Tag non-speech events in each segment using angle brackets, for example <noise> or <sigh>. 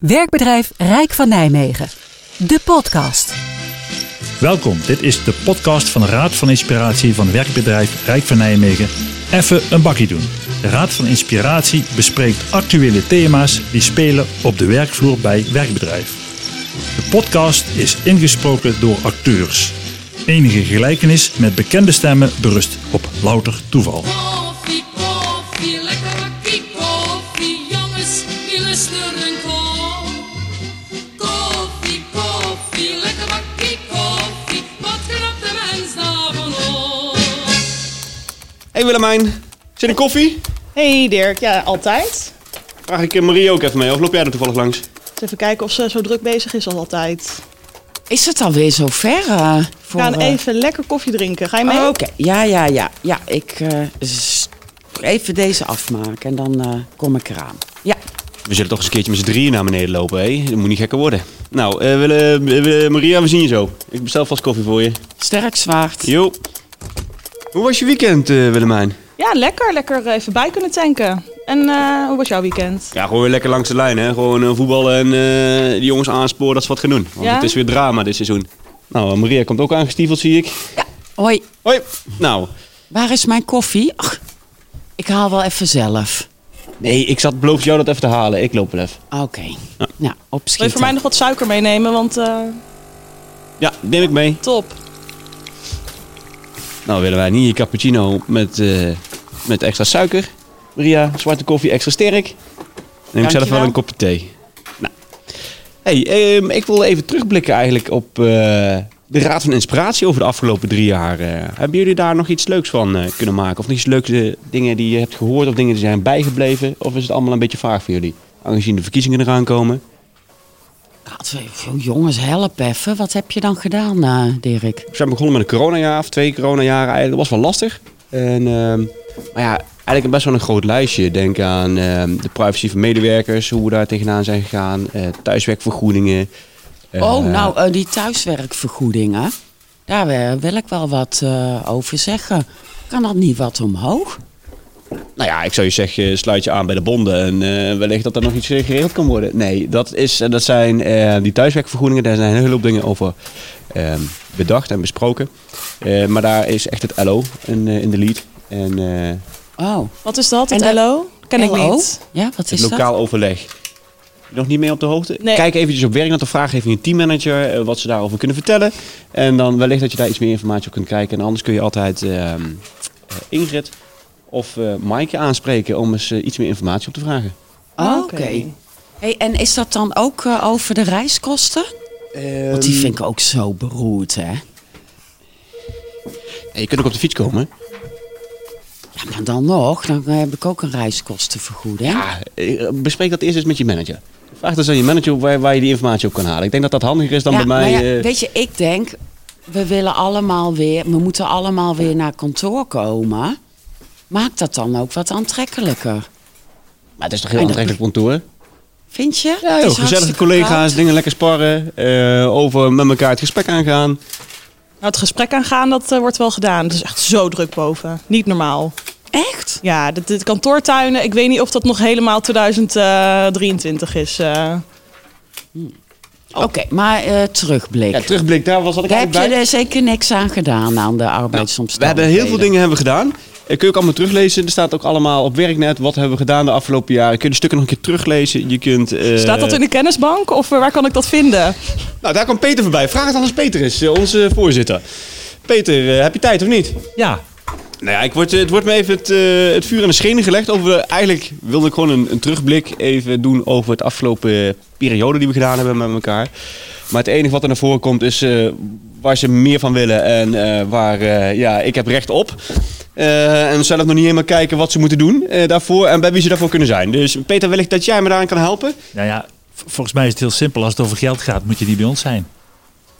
Werkbedrijf Rijk van Nijmegen. De podcast. Welkom, dit is de podcast van de Raad van Inspiratie van werkbedrijf Rijk van Nijmegen. Even een bakje doen. De Raad van Inspiratie bespreekt actuele thema's die spelen op de werkvloer bij werkbedrijf. De podcast is ingesproken door acteurs. Enige gelijkenis met bekende stemmen berust op louter toeval. Willemijn, zit een koffie? Hey Dirk, ja, altijd. Vraag ik eh, Marie ook even mee, of loop jij er toevallig langs? Even kijken of ze zo druk bezig is als altijd. Is het alweer zover? eh, We voor, gaan eh, even lekker koffie drinken. Ga je mee? oh, Oké, ja, ja, ja. Ja, ik eh, s- even deze afmaken en dan eh, kom ik eraan. Ja, We zullen toch eens een keertje met z'n drieën naar beneden lopen, hè? Dat moet niet gekker worden. Nou, eh, Wille- Maria, we zien je zo. Ik bestel vast koffie voor je. sterk zwaard. Jo. Hoe was je weekend, eh, Willemijn? Ja, lekker. Lekker eh, even bij kunnen tanken. En eh, hoe was jouw weekend? Ja, gewoon weer lekker langs de lijn, hè? Gewoon eh, voetballen en eh die jongens aansporen dat ze wat gaan doen. Want Ja? het is weer drama dit seizoen. Nou, Maria komt ook aangestiefeld, zie ik. Hoi, Hoi. Nou, waar is mijn koffie? Ach, ik haal wel even zelf. nee, ik zat beloofd jou dat even te halen. Ik loop wel even. Oké, nou, Wil je opschieten. voor mij nog wat suiker meenemen? Want eh, Ja, neem ik mee. top. Nou willen wij niet je cappuccino met, eh, met extra suiker. Maria, zwarte koffie extra sterk. Neem ik zelf wel een kopje thee. Nou. Hey, ehm, ik wil even terugblikken eigenlijk op eh, de Raad van Inspiratie over de afgelopen drie jaar. Eh, hebben jullie daar nog iets leuks van kunnen maken? Of nog iets leuks dingen die je hebt gehoord of dingen die zijn bijgebleven? Of is het allemaal een beetje vaag voor jullie? Aangezien de verkiezingen eraan komen. Jongens, help even. Wat heb je dan gedaan, eh, Dirk? We zijn begonnen met een coronajaar of twee coronajaren. Eigenlijk. Dat was wel lastig. En, ehm, maar ja, eigenlijk best wel een groot lijstje. Denk aan ehm, de privacy van medewerkers, hoe we daar tegenaan zijn gegaan. eh, thuiswerkvergoedingen. eh, oh, nou, die thuiswerkvergoedingen. Daar wil ik wel wat over zeggen. Kan dat niet wat omhoog? Nou ja, ik zou je zeggen, sluit je aan bij de bonden en eh, wellicht dat er nog iets eh, geregeld kan worden. Nee, dat, is, eh, dat zijn eh, die thuiswerkvergoedingen. Daar zijn een hele hoop dingen over ehm, bedacht en besproken. Eh, maar daar is echt het LO in, eh, in de lead. En eh, Oh, Wat is dat? Het En de- LO? Ken ik niet. Ja, wat het is dat? lokaal overleg. Nog niet mee op de hoogte? Nee. Kijk eventjes op werk, dat vraag even je teammanager eh, wat ze daarover kunnen vertellen. En dan wellicht dat je daar iets meer informatie op kunt kijken. En anders kun je altijd ehm, eh, Ingrid of eh Maaike aanspreken om eens eh, iets meer informatie op te vragen. Oh, Oké. Hey, en is dat dan ook eh, over de reiskosten? Want die vind ik ook zo beroerd, hè? je kunt ook op de fiets komen. Ja, maar dan nog, dan heb ik ook een reiskostenvergoeding. Ja, bespreek dat eerst eens met je manager. Vraag dus aan je manager waar, waar je die informatie op kan halen. Ik denk dat dat handiger is dan Ja, bij mij. maar ja, weet je, ik denk, we willen allemaal weer, we moeten allemaal weer naar kantoor komen. Maak dat dan ook wat aantrekkelijker. maar het is toch heel aantrekkelijk kantoor? Vind je? Ja, joh, gezellige collega's, koud. dingen lekker sparren. eh, over met elkaar het gesprek aangaan. Nou, het gesprek aangaan, dat eh, wordt wel gedaan. Het is echt zo druk boven. Niet normaal. Echt? Ja, de, de kantoortuinen, ik weet niet of dat nog helemaal 2023 is. eh. Oké, maar eh, terugblik. Ja, terugblik, daar was wat ik Daar heb je bij. er zeker niks aan gedaan aan de We arbeidsomstandigheden. hebben heel veel dingen hebben we gedaan. Eh, kun je ook allemaal teruglezen. Er staat ook allemaal op werknet. Wat hebben we gedaan de afgelopen jaren. Kun je de stukken nog een keer teruglezen. Je kunt... eh, Staat dat in de kennisbank of eh, waar kan ik dat vinden? Nou, daar komt Peter voorbij. Vraag het aan als Peter is, onze voorzitter. Peter, heb je tijd of niet? Ja, Nou ja, ik word, het wordt me even het, het vuur aan de schenen gelegd. Over, eigenlijk wilde ik gewoon een, een terugblik even doen over het afgelopen periode die we gedaan hebben met elkaar. Maar het enige wat er naar voren komt is eh, waar ze meer van willen en eh, waar eh, ja, ik heb recht op. Eh, en zelf nog niet helemaal kijken wat ze moeten doen eh, daarvoor en bij wie ze daarvoor kunnen zijn. Dus Peter, wellicht dat jij me daaraan kan helpen. nou ja, volgens mij is het heel simpel. Als het over geld gaat, moet je niet bij ons zijn.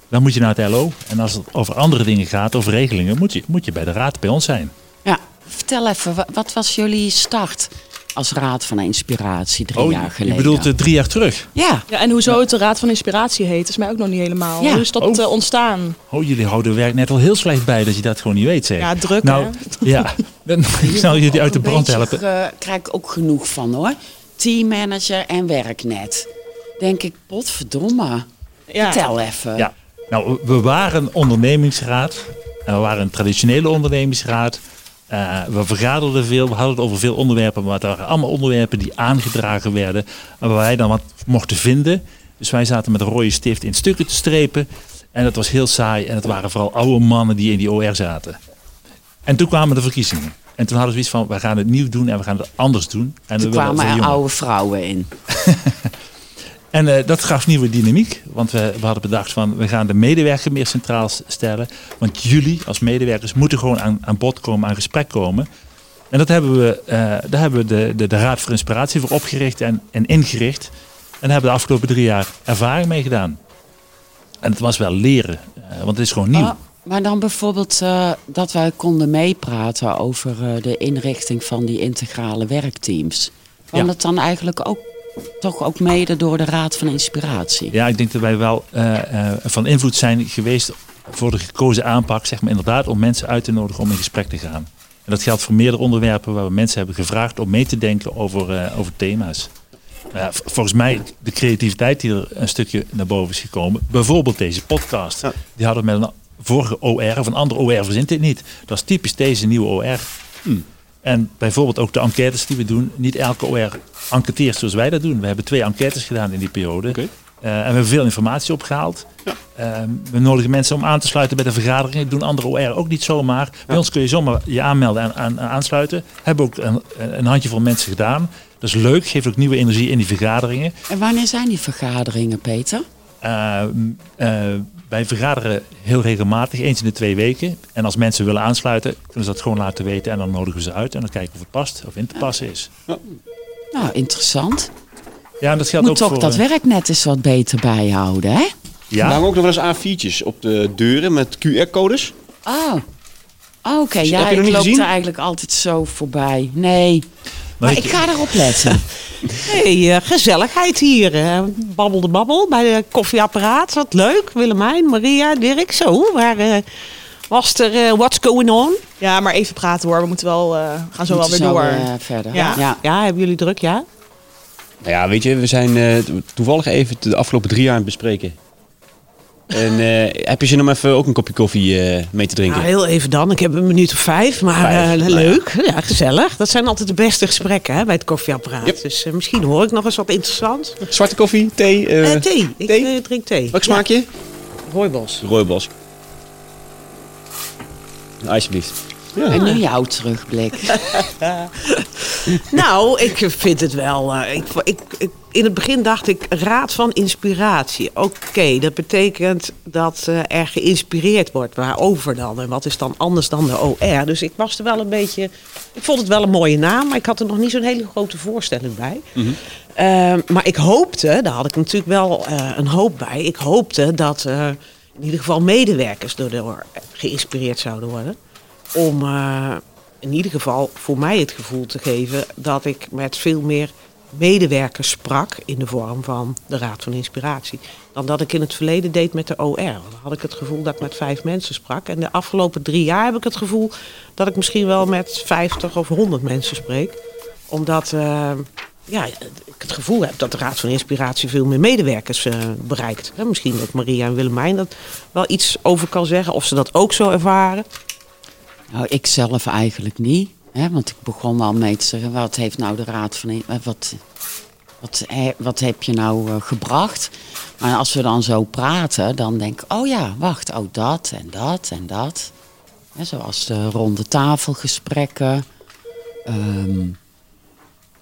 Dan moet je naar het LO. En als het over andere dingen gaat, over regelingen, moet je, moet je bij de raad bij ons zijn. Ja, vertel even, wa- wat was jullie start als Raad van Inspiratie drie Oh, jaar je geleden? bedoelt eh, drie jaar terug. Ja, Ja, en hoezo het de Raad van Inspiratie heet, is mij ook nog niet helemaal. Ja. Hoe is dat Oh. eh, ontstaan? Oh, jullie houden werk net al heel slecht bij dat je dat gewoon niet weet, zeg. Ja, druk nou, hè? <laughs> ja. Dan, <laughs> ik zal jullie uit de brand helpen. eh, krijg ik ook genoeg van hoor. Teammanager en werknet. denk ik, potverdomme. Ja. Vertel even. Ja, nou, we waren ondernemingsraad. En we waren een traditionele ondernemingsraad. Eh, we vergaderden veel, we hadden het over veel onderwerpen, maar het waren allemaal onderwerpen die aangedragen werden. En waar wij dan wat mochten vinden. Dus wij zaten met een rode stift in stukken te strepen. En dat was heel saai. En het waren vooral oude mannen die in die OR zaten. En toen kwamen de verkiezingen. En toen hadden we zoiets van, we gaan het nieuw doen en we gaan het anders doen. En Toen kwamen er oude vrouwen in. <laughs> En eh, dat gaf nieuwe dynamiek. Want we, we hadden bedacht van we gaan de medewerker meer centraal stellen. Want jullie als medewerkers moeten gewoon aan, aan bod komen, aan gesprek komen. En dat hebben we, eh, daar hebben we de, de, de Raad voor Inspiratie voor opgericht en, en ingericht. En daar hebben we de afgelopen drie jaar ervaring mee gedaan. En het was wel leren, eh, want het is gewoon nieuw. Oh, maar dan bijvoorbeeld dat wij konden meepraten over de inrichting van die integrale werkteams. Kwam Ja. dat dan eigenlijk ook toch ook mede door de Raad van Inspiratie? Ja, ik denk dat wij wel eh, eh, van invloed zijn geweest voor de gekozen aanpak, zeg maar inderdaad, om mensen uit te nodigen om in gesprek te gaan. En dat geldt voor meerdere onderwerpen waar we mensen hebben gevraagd om mee te denken over, eh, over thema's. Nou volgens mij de creativiteit die er een stukje naar boven is gekomen. Bijvoorbeeld deze podcast. Ja. Die hadden we met een vorige OR of een andere OR verzint dit niet. Dat is typisch deze nieuwe OR. En bijvoorbeeld ook de enquêtes die we doen. Niet elke OR enquêteert zoals wij dat doen. We hebben twee enquêtes gedaan in die periode. Eh, en we hebben veel informatie opgehaald. Eh, we nodigen mensen om aan te sluiten bij de vergaderingen. Dat doen andere OR ook niet zomaar. Bij ons kun je zomaar je aanmelden en aan, aansluiten. Hebben ook een, een handjevol mensen gedaan. Dat is leuk, geeft ook nieuwe energie in die vergaderingen. En wanneer zijn die vergaderingen, Peter? Eh, eh, wij vergaderen heel regelmatig, eens in de twee weken. En als mensen willen aansluiten, kunnen ze dat gewoon laten weten. En dan nodigen we ze uit en dan kijken of het past of in te passen is. Nou, interessant. Ja, dat geldt Moet ook toch voor... dat eh, werk net eens wat beter bijhouden, hè? Er Ja, hangen ook nog wel eens A4'tjes op de deuren met QR-codes. Oh. Oh, Oké, Heb je ja, nog ik niet loop gezien? er eigenlijk altijd zo voorbij. Nee, maar ik- ik ga erop letten. <laughs> Hey, eh, gezelligheid hier. eh. babbel de babbel bij de koffieapparaat. Wat leuk. Willemijn, Maria, Dirk. Zo, waar eh, was er eh, what's going on? Ja, maar even praten hoor. We moeten wel, eh, gaan zo wel weer Moeten door. eh, verder. Ja. ja. Ja, hebben jullie druk, ja? Nou ja, weet je, we zijn eh, to- toevallig even de afgelopen drie jaar aan het bespreken. En eh, heb je zin om even ook een kopje koffie eh, mee te drinken? Nou, heel even dan. Ik heb een minuut of vijf, maar Vijf, eh, nou ja. leuk. Ja. gezellig. Dat zijn altijd de beste gesprekken hè, bij het koffieapparaat. Yep. Dus misschien hoor ik nog eens wat interessants. Zwarte koffie, thee? thee. Ik thee? eh, drink thee. Welk smaakje? Ja, rooibos. Rooibos. Alsjeblieft. Ja. En nu jouw terugblik. <laughs> Nou, ik vind het wel. eh, ik, ik, ik- in het begin dacht ik raad van inspiratie. Oké, dat betekent dat eh, er geïnspireerd wordt. Waarover dan? En wat is dan anders dan de OR? Dus ik was er wel een beetje. Ik vond het wel een mooie naam, maar ik had er nog niet zo'n hele grote voorstelling bij. Eh, maar ik hoopte, daar had ik natuurlijk wel eh, een hoop bij. Ik hoopte dat eh, in ieder geval medewerkers door geïnspireerd zouden worden om eh, in ieder geval voor mij het gevoel te geven dat ik met veel meer medewerkers sprak in de vorm van de Raad van Inspiratie. Dan dat ik in het verleden deed met de OR. Dan had ik het gevoel dat ik met vijf mensen sprak. En de afgelopen drie jaar heb ik het gevoel dat ik misschien wel met 50 of 100 mensen spreek. Omdat eh, ja, ik het gevoel heb dat de Raad van Inspiratie veel meer medewerkers eh, bereikt. Hè, misschien dat Maria en Willemijn dat wel iets over kan zeggen. Of ze dat ook zo ervaren. Nou, ik zelf eigenlijk niet. Hè, want ik begon al mee te zeggen, wat heeft nou de Raad van... Eh, Wat, wat, wat heb je nou eh, gebracht? Maar als we dan zo praten, dan denk ik, oh ja, wacht, oh dat en dat en dat. Zoals de ronde tafelgesprekken. Ehm,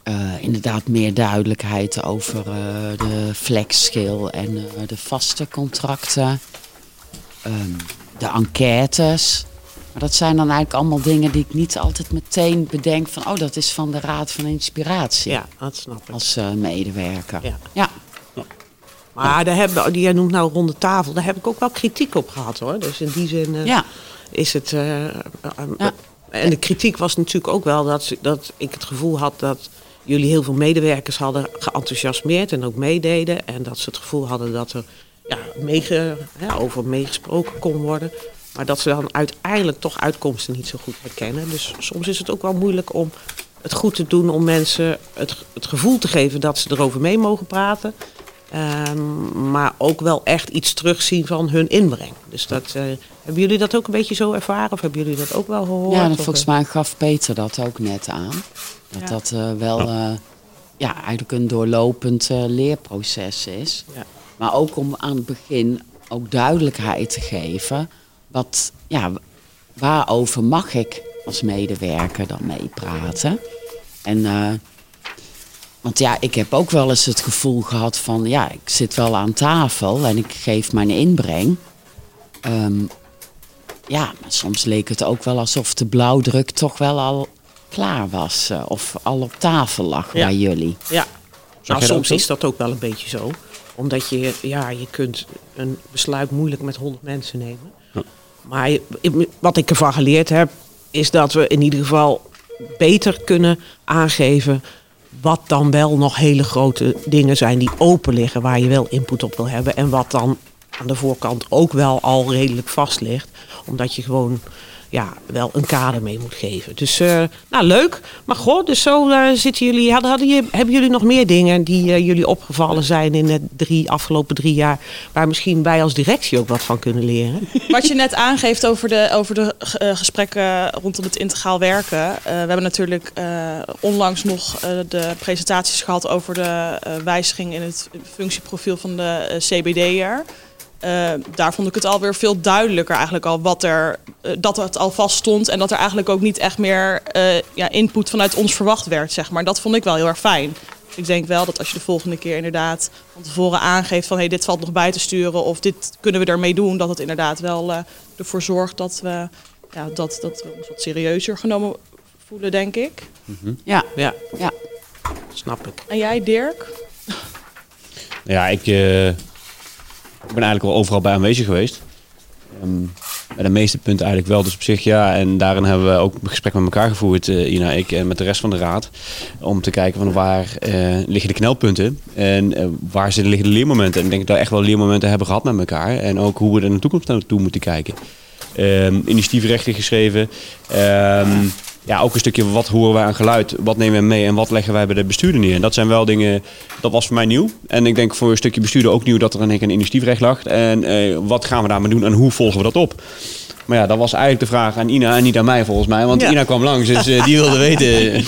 eh, inderdaad meer duidelijkheid over eh, de flexschil en eh, de vaste contracten. Ehm, de enquêtes. Maar dat zijn dan eigenlijk allemaal dingen die ik niet altijd meteen bedenk van... oh, dat is van de Raad van Inspiratie Ja, dat snap ik. als medewerker. Ja. ja. Maar daar hebben, die jij noemt nou ronde tafel, daar heb ik ook wel kritiek op gehad hoor. Dus in die zin Ja. is het. Ja. En de kritiek was natuurlijk ook wel dat, dat ik het gevoel had dat jullie heel veel medewerkers hadden geenthousiasmeerd en ook meededen. En dat ze het gevoel hadden dat er ja, over meegesproken kon worden. Maar dat ze dan uiteindelijk toch uitkomsten niet zo goed herkennen. Dus soms is het ook wel moeilijk om het goed te doen om mensen het, het gevoel te geven dat ze erover mee mogen praten. Ehm, maar ook wel echt iets terugzien van hun inbreng. Dus dat, eh, hebben jullie dat ook een beetje zo ervaren? Of hebben jullie dat ook wel gehoord? Ja, volgens eh, mij gaf Peter dat ook net aan. Dat Ja. dat eh, wel eh, ja, eigenlijk een doorlopend eh, leerproces is. Ja. Maar ook om aan het begin ook duidelijkheid te geven. Wat, ja, waarover mag ik als medewerker dan meepraten? En, eh, want ja, ik heb ook wel eens het gevoel gehad van... ja, ik zit wel aan tafel en ik geef mijn inbreng. Ehm, ja, maar soms leek het ook wel alsof de blauwdruk toch wel al klaar was. eh, of al op tafel lag Ja. bij jullie. Ja, nou, soms is dat ook wel een beetje zo. Omdat je, ja, je kunt een besluit moeilijk met 100 mensen nemen. Maar wat ik ervan geleerd heb, is dat we in ieder geval beter kunnen aangeven wat dan wel nog hele grote dingen zijn die open liggen, waar je wel input op wil hebben. En wat dan aan de voorkant ook wel al redelijk vast ligt. Omdat je gewoon ja, wel een kader mee moet geven. Dus eh, nou leuk. Maar goh, dus zo eh, zitten jullie. Hadden, hadden hebben jullie nog meer dingen die eh, jullie opgevallen zijn in de drie, afgelopen drie jaar, waar misschien wij als directie ook wat van kunnen leren? Wat je net aangeeft over de, over de gesprekken rondom het integraal werken. We hebben natuurlijk onlangs nog de presentaties gehad over de wijziging in het functieprofiel van de CBD'er. Eh, daar vond ik het alweer veel duidelijker eigenlijk al wat er, eh, dat het al vast stond. En dat er eigenlijk ook niet echt meer eh, ja, input vanuit ons verwacht werd, zeg maar. Dat vond ik wel heel erg fijn. Ik denk wel dat als je de volgende keer inderdaad van tevoren aangeeft van hey, dit valt nog bij te sturen of dit kunnen we ermee doen, dat het inderdaad wel eh, ervoor zorgt dat we, ja, dat, dat we ons wat serieuzer genomen voelen, denk ik. Ja, Ja, ja. snap ik. En jij, Dirk? Ja, ik, eh, ik ben eigenlijk wel overal bij aanwezig geweest. Ehm, bij de meeste punten eigenlijk wel. Dus op zich ja. En daarin hebben we ook een gesprek met elkaar gevoerd, eh, Ina, ik en met de rest van de raad. Om te kijken van waar eh, liggen de knelpunten en eh, waar zitten liggen de leermomenten. En ik denk dat we echt wel leermomenten hebben gehad met elkaar. En ook hoe we er in de toekomst naartoe moeten kijken. Ehm initiatiefrechten geschreven. Ehm, ja, ook een stukje wat horen wij aan geluid, wat nemen we mee en wat leggen wij bij de bestuurder neer. En dat zijn wel dingen, dat was voor mij nieuw. En ik denk voor een stukje bestuurder ook nieuw dat er keer een initiatiefrecht lag. En eh, wat gaan we daarmee doen en hoe volgen we dat op? Maar ja, dat was eigenlijk de vraag aan Ina en niet aan mij volgens mij. Want Ja. Ina kwam langs, dus eh, die wilde <laughs> weten.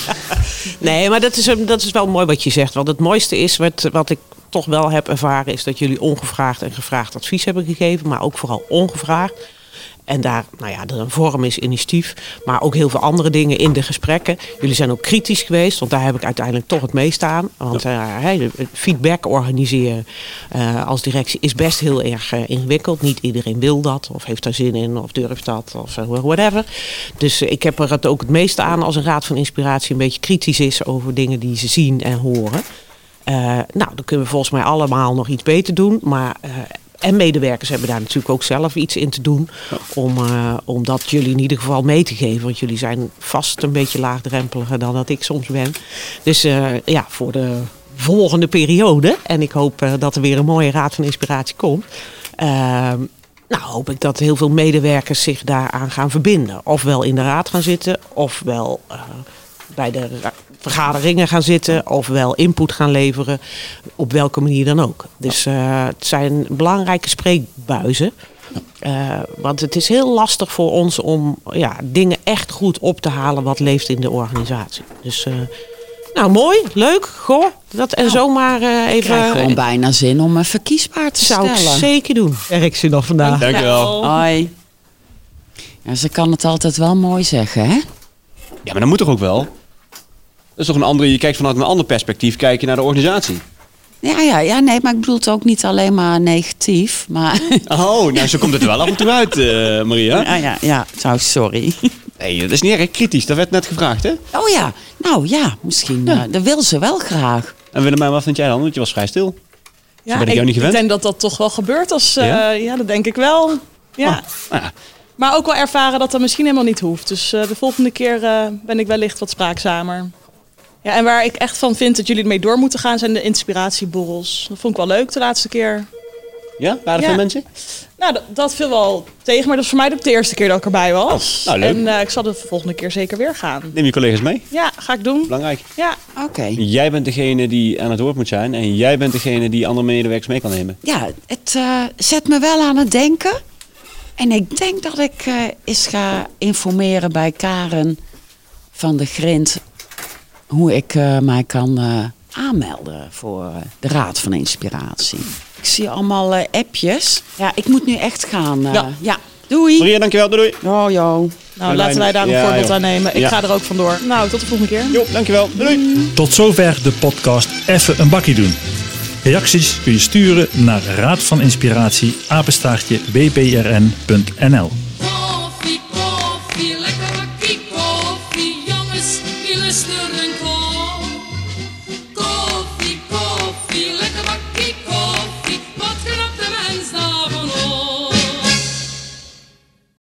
Nee, maar dat is, een- dat is wel mooi wat je zegt. Want het mooiste is, wat, wat ik toch wel heb ervaren, is dat jullie ongevraagd en gevraagd advies hebben gegeven. Maar ook vooral ongevraagd. En daar, nou ja, een vorm is initiatief. Maar ook heel veel andere dingen in de gesprekken. Jullie zijn ook kritisch geweest, want daar heb ik uiteindelijk toch het meest aan. Want eh, de- het feedback organiseren eh, als directie is best heel erg eh, ingewikkeld. Niet iedereen wil dat, of heeft daar zin in, of durft dat, of eh, whatever. Dus eh, ik heb er het ook het meeste aan als een raad van inspiratie een beetje kritisch is over dingen die ze zien en horen. Eh, nou, dan kunnen we volgens mij allemaal nog iets beter doen. Maar, eh, en medewerkers hebben daar natuurlijk ook zelf iets in te doen. Om, eh, om dat jullie in ieder geval mee te geven. Want jullie zijn vast een beetje laagdrempeliger dan dat ik soms ben. Dus eh, ja, voor de volgende periode. En ik hoop eh, dat er weer een mooie raad van inspiratie komt. Ehm, nou, hoop ik dat heel veel medewerkers zich daaraan gaan verbinden. Ofwel in de raad gaan zitten, ofwel bij de vergaderingen gaan zitten, ofwel input gaan leveren, op welke manier dan ook. Dus eh, het zijn belangrijke spreekbuizen. Eh, want het is heel lastig voor ons om ja, dingen echt goed op te halen wat leeft in de organisatie. Dus eh, nou mooi, leuk, goh. Dat, en zomaar eh, Ik krijg even. gewoon bijna zin om me verkiesbaar te zou ik stellen. zeker doen. Werk ze nog vandaag. Dankjewel. Hoi. Ja, ze kan het altijd wel mooi zeggen, hè? Ja, maar dat moet toch ook wel? Dat is toch een andere, je kijkt vanuit een ander perspectief, kijk je naar de organisatie. Ja, ja, ja, nee, maar ik bedoel het ook niet alleen maar negatief. Maar Oh, nou zo komt het er wel af en toe uit, eh, Maria. ja, ja, ja, sorry. Nee, dat is niet erg kritisch, dat werd net gevraagd, hè? Oh ja, nou ja, misschien. eh, dat wil ze wel graag. En Willemijn, wat vind jij dan? Want je was vrij stil. Ja, ben ik jou niet gewend? denk dat dat toch wel gebeurt als... eh, Ja? ja? dat denk ik wel. Ja. Nou ja, Maar ook wel ervaren dat dat misschien helemaal niet hoeft. Dus eh, de volgende keer eh, ben ik wellicht wat spraakzamer. Ja, en waar ik echt van vind dat jullie ermee door moeten gaan, zijn de inspiratieborrels. Dat vond ik wel leuk de laatste keer. Ja? Waren er Ja. veel mensen? Nou, dat, dat viel wel tegen, maar dat is voor mij ook de eerste keer dat ik erbij was. nou, leuk. En eh, ik zal de volgende keer zeker weer gaan. Neem je collega's mee. Ja, ga ik doen. Belangrijk. Ja, Oké. Jij bent degene die aan het woord moet zijn. En jij bent degene die andere medewerkers mee kan nemen. Ja, het eh, zet me wel aan het denken. En ik denk dat ik eh, eens ga informeren bij Karen van de Grind hoe ik eh, mij kan eh, aanmelden voor eh, de Raad van Inspiratie. Ik zie allemaal eh, appjes. Ja, ik moet nu echt gaan. eh, Ja. ja. Doei. Maria, dankjewel. Doei doei. Oh, jo. nou laten wij daar een ja, voorbeeld joh. aan nemen. Ik Ja. ga er ook vandoor. Nou, tot de volgende keer. Jo, dankjewel. Doei doei. Tot zover de podcast Even een bakkie doen. Reacties kun je sturen naar Raad